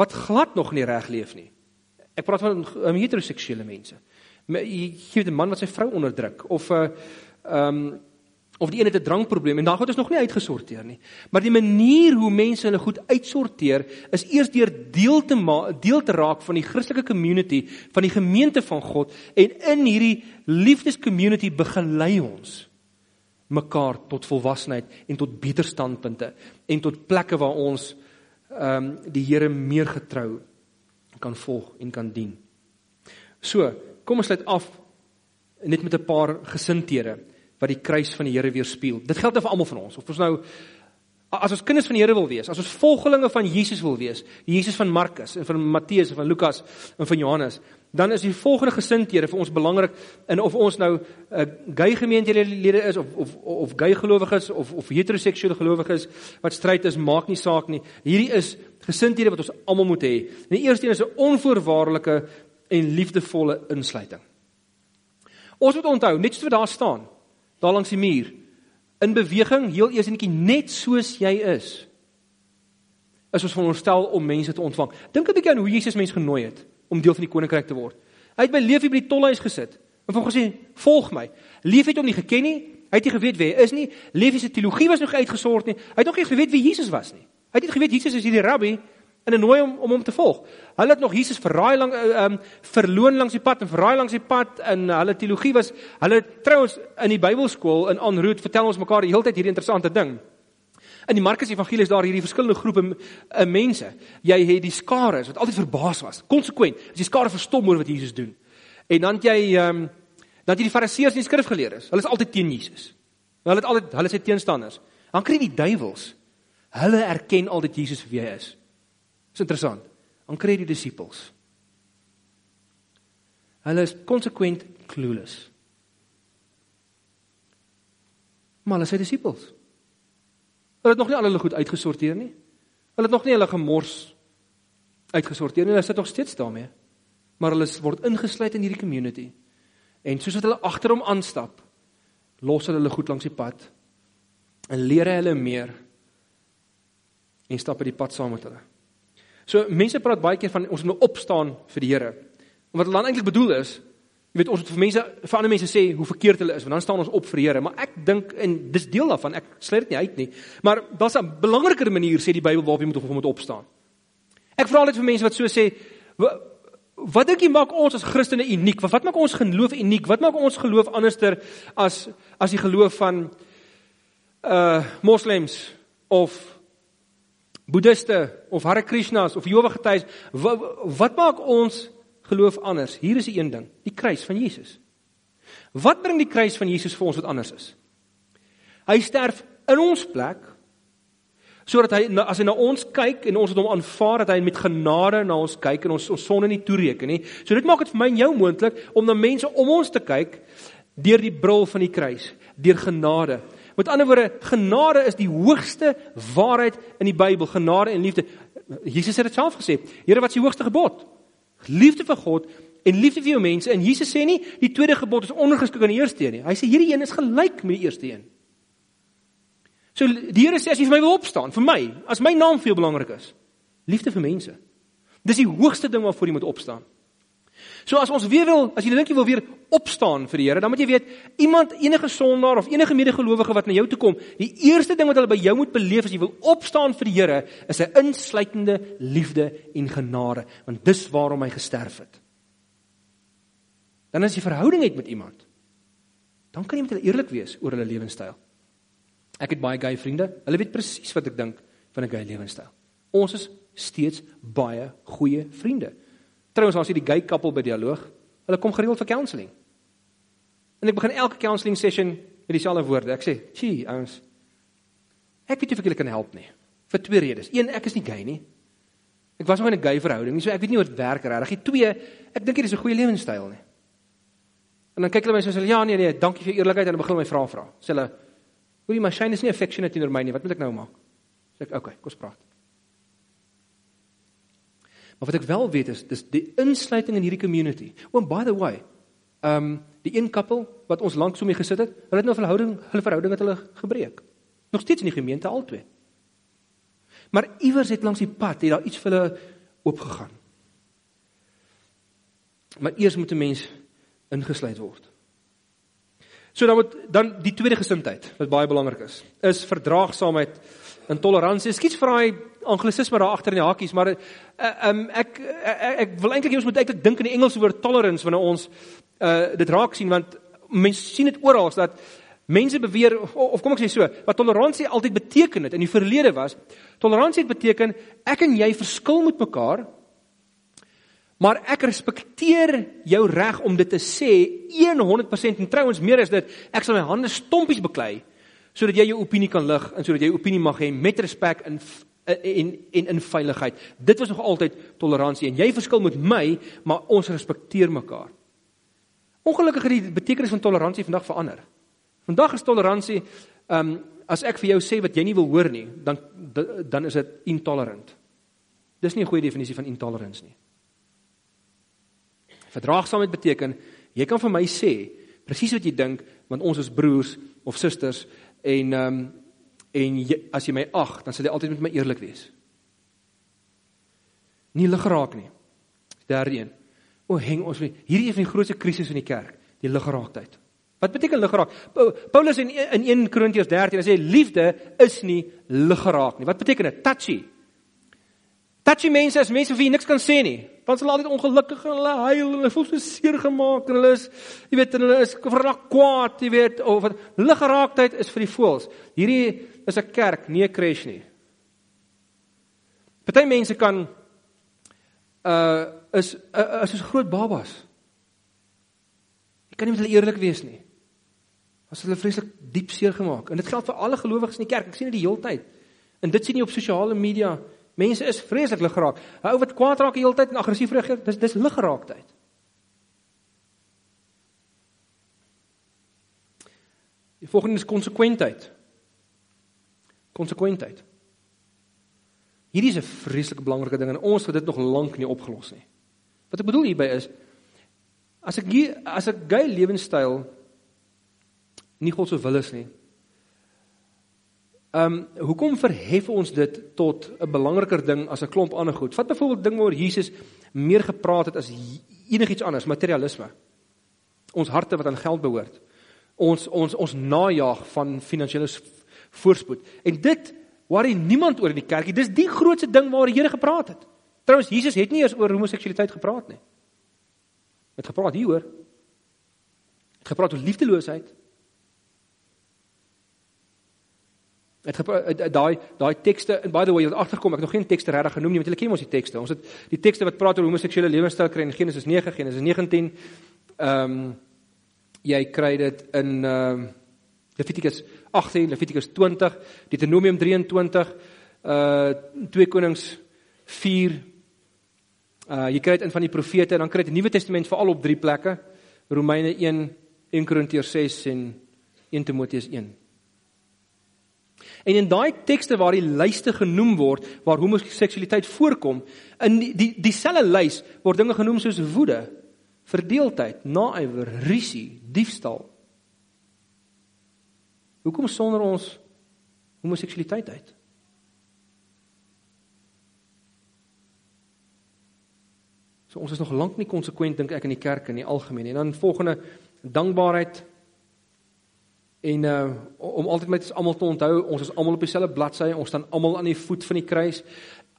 wat glad nog nie reg leef nie. Ek praat van um, heteroseksuele mense. Jy gee 'n man wat sy vrou onderdruk of 'n uh, ehm um, of die een het 'n drankprobleem en daai goed is nog nie uitgesorteer nie. Maar die manier hoe mense hulle goed uitsorteer is eers deur deel te maak, deel te raak van die Christelike community, van die gemeente van God en in hierdie liefdescommunity begelei ons mekaar tot volwassenheid en tot beter standpunte en tot plekke waar ons ehm um, die Here meer getrou kan volg en kan dien. So, kom ons sluit af net met 'n paar gesindhede wat die kruis van die Here weerspieël. Dit geld vir almal van ons. Of ons nou as ons kinders van die Here wil wees, as ons volgelinge van Jesus wil wees, Jesus van Markus en van Matteus en van Lukas en van Johannes, dan is die volgende gesindhede vir ons belangrik in of ons nou 'n uh, gay gemeentelede is of of of gay gelowiges of of heteroseksuele gelowiges wat stryd is, maak nie saak nie. Hierdie is gesindhede wat ons almal moet hê. En die eerste een is 'n onvoorwaardelike en liefdevolle insluiting. Ons moet onthou, net soos wat daar staan, daar langs die muur, in beweging, heel eers netjie net soos jy is. Is ons veronderstel om mense te ontvang. Dink 'n bietjie aan hoe Jesus mense genooi het om deel van die koninkryk te word. Hy het by Leefie by die tolhuis gesit en hom gesê: "Volg my." Leefie het hom nie geken nie. Hy het nie geweet wie hy is nie. Leefie se teologie was nog uitgesort nie. Hy het nog nie geweet wie Jesus was nie. Hy het nie geweet Jesus is hierdie rabbi en hy nooi hom om hom te volg. Hulle het nog Jesus verraai lank ehm um, verloon langs die pad en verraai langs die pad en hulle teologie was hulle trouens in die Bybelskool in Aanroet vertel ons mekaar die hele tyd hierdie interessante ding. In die Markus Evangelie is daar hierdie verskillende groepe uh, mense. Jy het die skare wat altyd verbaas was, konsekwent. As jy skare verstom oor wat Jesus doen. En dan jy ehm um, dan jy die Fariseërs en die skrifgeleerdes. Hulle is altyd teen Jesus. Hulle het altyd hulle is sy teenstanders. Dan kry die duiwels. Hulle erken altyd Jesus vir wie hy is. Dis interessant. Dan kry die disippels. Hulle is konsekwent clueless. Maar hulle is sy disippels. Hulle het nog nie al hulle goed uitgesorteer nie. Hulle het nog nie hulle gemors uitgesorteer nie. Hulle sit nog steeds daarmee. Maar hulle word ingesluit in hierdie community. En soos wat hulle agter hom aanstap, los hulle hulle goed langs die pad en leer hulle meer en stap op die pad saam met hulle. So mense praat baie keer van ons moet opstaan vir die Here. En wat hulle dan eintlik bedoel is, Jy weet ons moet vir mense vir ander mense sê hoe verkeerd hulle is, want dan staan ons op vir die Here, maar ek dink en dis deel daarvan, ek sluit dit nie uit nie. Maar daar's 'n belangriker manier sê die Bybel waarop jy moet moet opstaan. Ek vra net vir mense wat so sê, wat dink jy maak ons as Christene uniek? Wat, wat maak ons geloof uniek? Wat maak ons geloof anderster as as die geloof van uh moslems of boeddiste of Hare Krishnas of Jehovah getuies? Wat, wat maak ons geloof anders. Hier is die een ding, die kruis van Jesus. Wat bring die kruis van Jesus vir ons wat anders is? Hy sterf in ons plek sodat hy as hy na ons kyk en ons het hom aanvaar dat hy met genade na ons kyk en ons ons sonde nie toereken nie. So dit maak dit vir my en jou moontlik om na mense om ons te kyk deur die bril van die kruis, deur genade. Met ander woorde, genade is die hoogste waarheid in die Bybel, genade en liefde. Jesus het dit self gesê. Here, wat is die hoogste gebod? liefde vir God en liefde vir jou mense. En Jesus sê nie die tweede gebod is ondergeskik aan die eerste een nie. Hy sê hierdie een is gelyk met die eerste een. So die Here sê as jy vir my wil opstaan, vir my, as my naam veel belangrik is, liefde vir mense. Dis die hoogste ding waarvoor jy moet opstaan. So as ons weer wil, as jy dink jy wil weer opstaan vir die Here, dan moet jy weet, iemand enige sondaar of enige medegelowige wat na jou toe kom, die eerste ding wat hulle by jou moet beleef as jy wil opstaan vir die Here, is 'n insluitende liefde en genade, want dis waarom hy gesterf het. Dan as jy verhouding het met iemand, dan kan jy met hulle eerlik wees oor hulle lewenstyl. Ek het baie gay vriende. Hulle weet presies wat ek dink van 'n gay lewenstyl. Ons is steeds baie goeie vriende. Trouwens, as jy die gay koppel by dialoog, hulle kom gereeld vir counselling. En ek begin elke counselling session met dieselfde woorde. Ek sê, "Gee, ouens, ek weet nie of ek julle kan help nie vir twee redes. Een, ek is nie gay nie. Ek was nog in 'n gay verhouding, nie, so ek weet nie hoe dit werk regtig. Twee, ek dink dit is 'n goeie lewenstyl nie. En dan kyk hulle my so sê, "Ja, nee nee, dankie vir eerlikheid." En dan begin my vra vra. Sê hulle, "Hoorie, my shine is nie affectionate teenoor my nie. Wat moet ek nou maak?" Sê ek, "Oké, okay, kom ons praat." Maar wat ek wel weet is dis die insluiting in hierdie community. Oh by the way, ehm um, die een koppel wat ons lank so mee gesit het, hulle het nou verhouding, hulle verhouding het hulle gebreek. Nog steeds in die gemeente albei. Maar iewers het langs die pad het daar iets vir hulle oopgegaan. Maar eers moet 'n mens ingesluit word. So dan moet dan die tweede gesindheid wat baie belangrik is, is verdraagsaamheid en toleransie. Skiet vra hy anglisisme daar agter in die hakies, maar uh, um, ek, ek ek ek wil eintlik jy moet eintlik dink in die Engelse woord tolerance wanneer ons uh, dit raak sien want mense sien dit oral dat mense beweer of, of kom ek sê so, wat toleransie altyd beteken het in die verlede was, toleransie het beteken ek en jy verskil met mekaar Maar ek respekteer jou reg om dit te sê 100% en trouens meer as dit, ek sal my hande stompies beklei sodat jy jou opinie kan lig en sodat jy opinie mag hê met respek en en en in veiligheid. Dit was nog altyd toleransie en jy verskil met my, maar ons respekteer mekaar. Ongelukkig het die betekenis van toleransie vandag verander. Vandag is toleransie ehm um, as ek vir jou sê wat jy nie wil hoor nie, dan dan is dit intolerant. Dis nie 'n goeie definisie van intolerance nie. Verdraagsaamheid beteken jy kan vir my sê presies wat jy dink want ons is broers of susters en ehm um, en jy, as jy my ag, dan sal jy altyd met my eerlik wees. Nie lig geraak nie. Derde een. O, heng ons hierdie is die grootste krisis in die kerk, die liggeraaktheid. Wat beteken liggeraak? Paulus in in 1 Korintiërs 13 sê liefde is nie liggeraak nie. Wat beteken dit? Touchy. Touchy mense is mense vir wie niks kan sê nie. Want hulle is altyd ongelukkig en hulle huil en hulle voel so seer gemaak en hulle is jy weet hulle is verraak kwaad, jy weet of wat liggeraaktheid is vir die voels. Hierdie is 'n kerk, nie 'n crash nie. Party mense kan uh is uh, is soos groot babas. Jy kan nie met hulle eerlik wees nie. As hulle vreeslik diep seer gemaak en dit geld vir alle gelowiges in die kerk. Ek sien dit die hele tyd. En dit sien jy op sosiale media Mense is vreeslik lig geraak. 'n Ou wat kwaad raak die hele tyd en aggressief reageer, dis dis lig geraaktheid. Die volgende is konsekwentheid. Konsekwentheid. Hierdie is 'n vreeslike belangrike ding en ons het dit nog lank nie opgelos nie. Wat ek bedoel hierby is as ek hier, as ek gay lewenstyl nie God se wil is nie, Ehm um, hoekom verhef ons dit tot 'n belangriker ding as 'n klomp ander goed? Vat byvoorbeeld ding waar Jesus meer gepraat het as enigiets anders, materialisme. Ons harte wat aan geld behoort. Ons ons ons najag van finansiële voorspoed. En dit worry niemand oor in die kerk nie. Dis die grootste ding waar die Here gepraat het. Trouwens Jesus het nie eers oor homoseksualiteit gepraat nie. Het gepraat hieroor. Het gepraat oor liefdeloosheid. Het daai daai tekste en by the way, jy het agterkom, ek het nog geen tekste regtig genoem nie, want julle ken mos die tekste. Ons het die tekste wat praat oor homoseksuele lewenstyl kry in Genesis 9, Genesis 19. Ehm um, jy kry dit in ehm uh, Levitikus 18, Levitikus 20, Deuteronomium 23, uh 2 Konings 4. Uh jy kry dit in van die profete en dan kry jy die Nuwe Testament veral op drie plekke. Romeine 1, 1 Korintiërs 6 en 1 Timoteus 1. En in daai tekste waar die lyste genoem word waar homoseksualiteit voorkom, in die dieselfde die lys word dinge genoem soos woede, verdeeldheid, naaiwer, risie, diefstal. Hoekom sonder ons homoseksualiteit uit? So ons is nog lank nie konsekwent dink ek in die kerk in die algemeen nie. En dan volgende dankbaarheid en uh om altyd met almal te onthou, ons is almal op dieselfde bladsy, ons staan almal aan die voet van die kruis.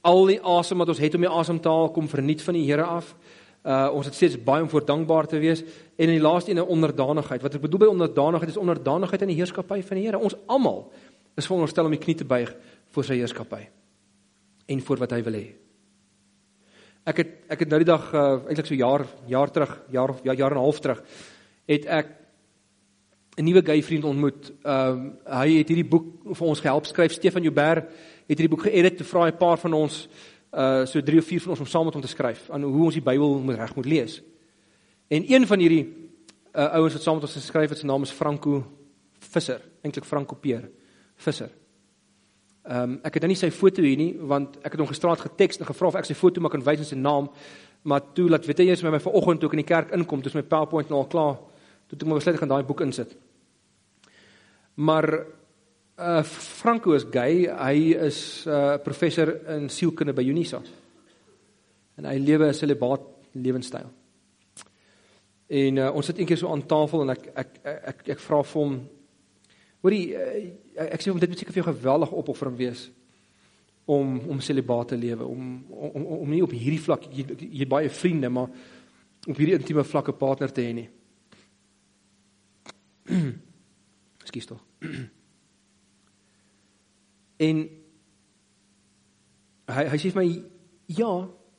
Al die asem wat ons het om die asem te haal kom verniet van die Here af. Uh ons het steeds baie om voor dankbaar te wees en in die laaste een 'n onderdanigheid. Wat ek bedoel by onderdanigheid is onderdanigheid aan die heerskappy van die Here. Ons almal is veronderstel om die knie te buig voor sy heerskappy en voor wat hy wil hê. Ek het ek het nou die dag uh eintlik so jaar jaar terug, jaar ja, jaar en 'n half terug het ek 'n nuwe gay vriend ontmoet. Ehm um, hy het hierdie boek vir ons gehelp skryf. Stefan Joubert het hierdie boek geëdit te vra 'n paar van ons uh so 3 of 4 van ons om saam met hom te skryf aan hoe ons die Bybel moet reg moet lees. En een van hierdie uh ouens wat saam met ons geskryf het, se naam is Franco Visser, eintlik Franco Peer Visser. Ehm um, ek het nou nie sy foto hier nie want ek het hom gisteraand geteks en gevra of ek sy foto mag kan wys en sy naam, maar toe laat weet hy eers met my vanoggend toe ek in die kerk inkom, dis my PowerPoint nou al klaar. Toe ek maar besluit ek gaan daai boek insit. Maar uh Franco is gay. Hy is 'n uh, professor in sielkunde by Unisa. En hy lewe 'n celibaat lewenstyl. En uh, ons sit eendag so aan tafel en ek ek ek ek, ek vra vir hom Hoorie uh, ek sê hom dit moet seker vir jou geweldig opoffering wees om om celibaat te lewe om om om nie op hierdie vlak jy, jy baie vriende maar op hierdie intieme vlakke partner te hê nie. Ekskuus tog. En hy hy sê vir my ja,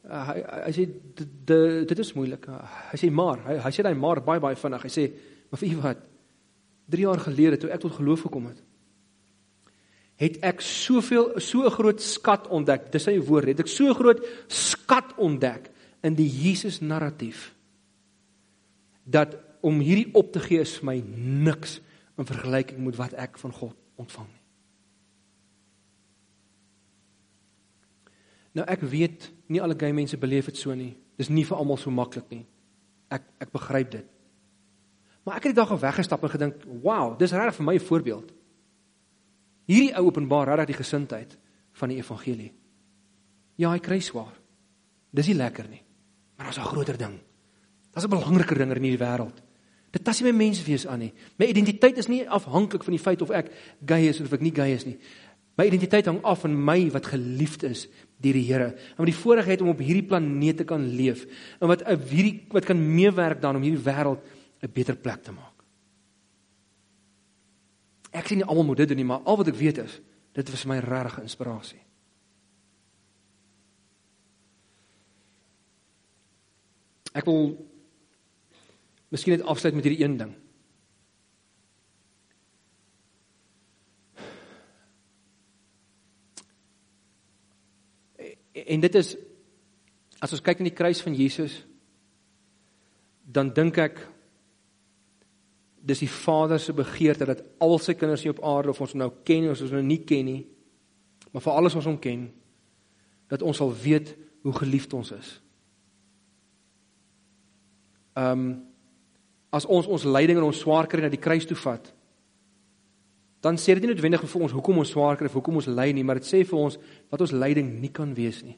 hy hy sê dit dit is moeilik. Hy sê maar, hy hy sê daai maar baie baie vinnig. Hy sê maar vir wat 3 jaar gelede toe ek tot geloof gekom het, het ek soveel so 'n groot skat ontdek. Dis sy woord. Het ek so 'n groot skat ontdek in die Jesus narratief dat om hierdie op te gee is vir my niks in vergelyking met wat ek van God ontvang nie. Nou ek weet nie alle gay mense beleef dit so nie. Dis nie vir almal so maklik nie. Ek ek begryp dit. Maar ek het die dag af weggestap en gedink, "Wow, dis regtig vir my 'n voorbeeld." Hierdie ou openbaar regtig die gesindheid van die evangelie. Ja, hy kry swaar. Dis nie lekker nie. Maar daar's 'n groter ding. Daar's 'n belangriker ding in hierdie wêreld. Dit tas nie my menswees aan nie. My identiteit is nie afhanklik van die feit of ek gay is of ek nie gay is nie. My identiteit hang af van my wat geliefd is deur die Here. En met die voorregheid om op hierdie planeet te kan leef en wat 'n hierdie wat kan meewerk dan om hierdie wêreld 'n beter plek te maak. Ek sien nie almal moet dit doen nie, maar al wat ek weet is, dit was my regte inspirasie. Ek wil miskien net afsluit met hierdie een ding. en dit is as ons kyk in die kruis van Jesus dan dink ek dis die Vader se begeerte dat al sy kinders hier op aarde of ons nou ken of ons nou nie ken nie maar vir alles ons hom ken dat ons sal weet hoe geliefd ons is. Ehm um, as ons ons lyding en ons swaar kry na die kruis toe vat dan sê dit nie noodwendig vir ons hoekom ons swaar kry of hoekom ons ly nie, maar dit sê vir ons wat ons lyding nie kan wees nie.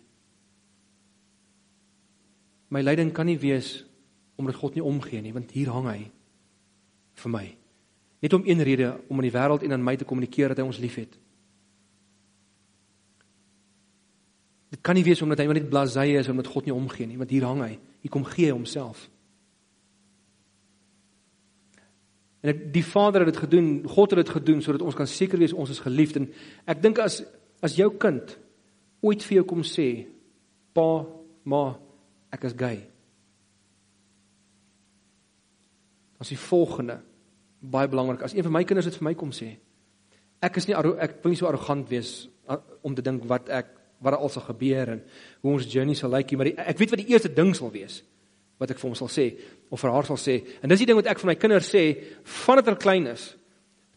My lyding kan nie wees omdat God nie omgee nie, want hier hang hy vir my. Net om een rede om aan die wêreld en aan my te kommunikeer dat hy ons liefhet. Dit kan nie wees omdat hy net blasé is omdat God nie omgee nie, want hier hang hy. Hier kom gee hy homself. En ek die Vader het dit gedoen, God het dit gedoen sodat ons kan seker wees ons is geliefd en ek dink as as jou kind ooit vir jou kom sê, "Pa, ma, ek is gay." Dan is die volgende baie belangrik. As een van my kinders dit vir my kom sê, ek is nie ek wil nie so arrogant wees om te dink wat ek wat daar al sal gebeur en hoe ons journey sal lyk nie, maar die, ek weet wat die eerste ding sal wees wat ek vir hom sal sê of vir haar sal sê. En dis die ding wat ek vir my kinders sê vandat hulle klein is.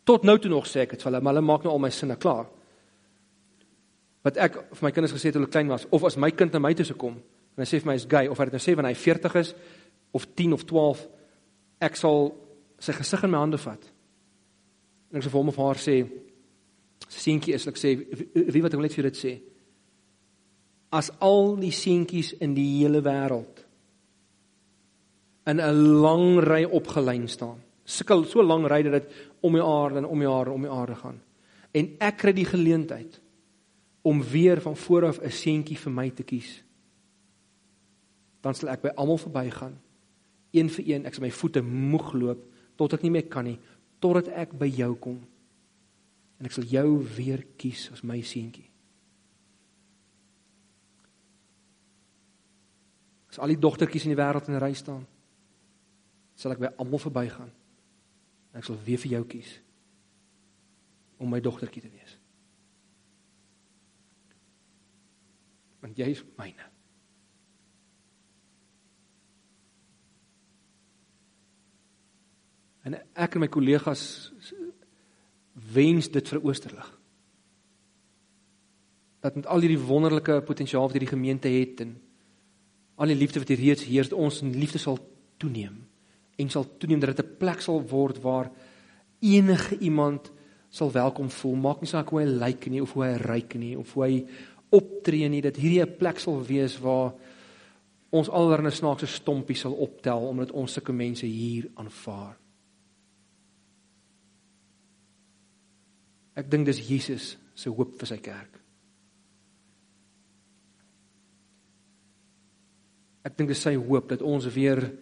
Tot nou toe nog sê ek dit vir hulle, maar hulle maak nou al my sinne klaar. Wat ek vir my kinders gesê het toe hulle klein was of as my kind na my toe se kom en hy sê vir my is gay of hy dit nou sê wanneer hy 40 is of 10 of 12 ek sal sy gesig in my hande vat. En ek sê vir hom of haar sê seentjie is ek sê wie wat ek wil net vir dit sê. As al die seentjies in die hele wêreld in 'n lang ry opgelyn staan. Sukkel so lank ry dat dit om die aarde en om die aarde om die aarde gaan. En ek kry die geleentheid om weer van vooraf 'n seentjie vir my te kies. Dan sal ek by almal verbygaan. Een vir een, ek sal my voete moeg loop tot ek nie meer kan nie, totdat ek by jou kom. En ek sal jou weer kies as my seentjie. As al die dogtertjies in die wêreld in 'n ry staan, sal ek by almal verbygaan. Ek sal weer vir jou kies om my dogtertjie te wees. Want jy is myne. En ek en my kollegas wens dit vir Oosterlig. Dat met al hierdie wonderlike potensiaal wat hierdie gemeente het en al die liefde wat hier reeds heers, ons liefde sal toeneem en sal toeneem dat dit 'n plek sal word waar enige iemand sal welkom voel. Maak nie saak hoe hy lyk nie of hoe hy ryk nie of hoe hy optree nie, dat hierdie 'n plek sal wees waar ons allerlei snaakse stompies sal optel omdat ons sulke mense hier aanvaar. Ek dink dis Jesus se hoop vir sy kerk. Ek dink dis sy hoop dat ons weer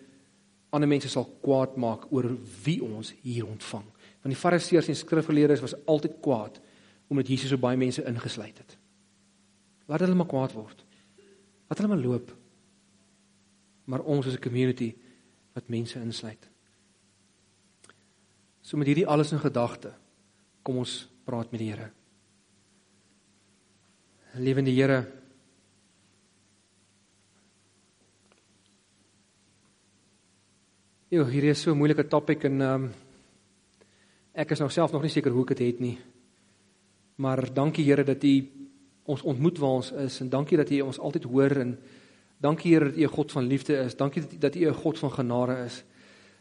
ander mense sal kwaad maak oor wie ons hier ontvang. Want die Fariseërs en skrifgeleerdes was altyd kwaad omdat Jesus so baie mense ingesluit het. Laat hulle maar kwaad word. Laat hulle maar loop. Maar ons is 'n community wat mense insluit. So met hierdie alles in gedagte, kom ons praat met die Here. Lewende Here, Jo, hier is so 'n moeilike topik en ehm um, ek is nou self nog nie seker hoe ek dit het nie. Maar dankie Here dat U ons ontmoet waar ons is en dankie dat U ons altyd hoor en dankie Here dat U 'n God van liefde is. Dankie dat U 'n God van genade is.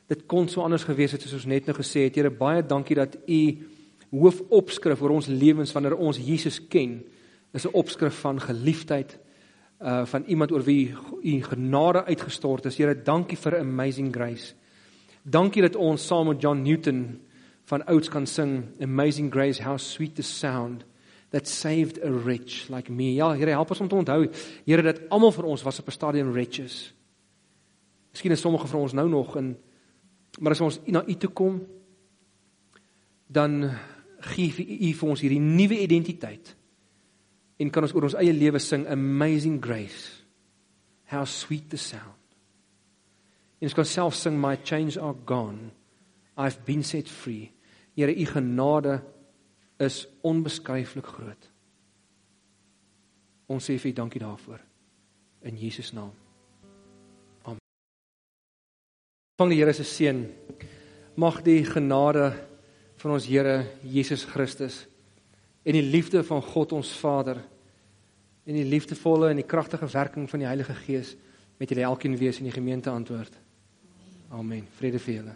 Dit kon so anders gewees het soos ons net nou gesê het. Here, baie dankie dat U hoofopskrif oor ons lewens wanneer ons Jesus ken, is 'n opskrif van geliefdheid, uh van iemand oor wie u genade uitgestort is. Here, dankie vir amazing grace. Dankie dat ons saam met John Newton van ouds kan sing amazing grace how sweet the sound that saved a wretch like me. Ja, Here, help ons om te onthou, Here, dat almal van ons was op 'n stadium wretches. Miskien is sommige van ons nou nog in maar as ons na u toe kom, dan gee u vir ons hierdie nuwe identiteit en kan ons oor ons eie lewe sing amazing grace how sweet the sound en ons kan self sing my chains are gone. I've been set free. Here u genade is onbeskryflik groot. Ons sê vir u dankie daarvoor. In Jesus naam. Amen. Van die Here se seën. Mag die genade van ons Here Jesus Christus en die liefde van God ons Vader en die liefdevolle en die kragtige werking van die Heilige Gees met julle elkeen wees in die gemeente antwoord. Amen. Vrede vir julle.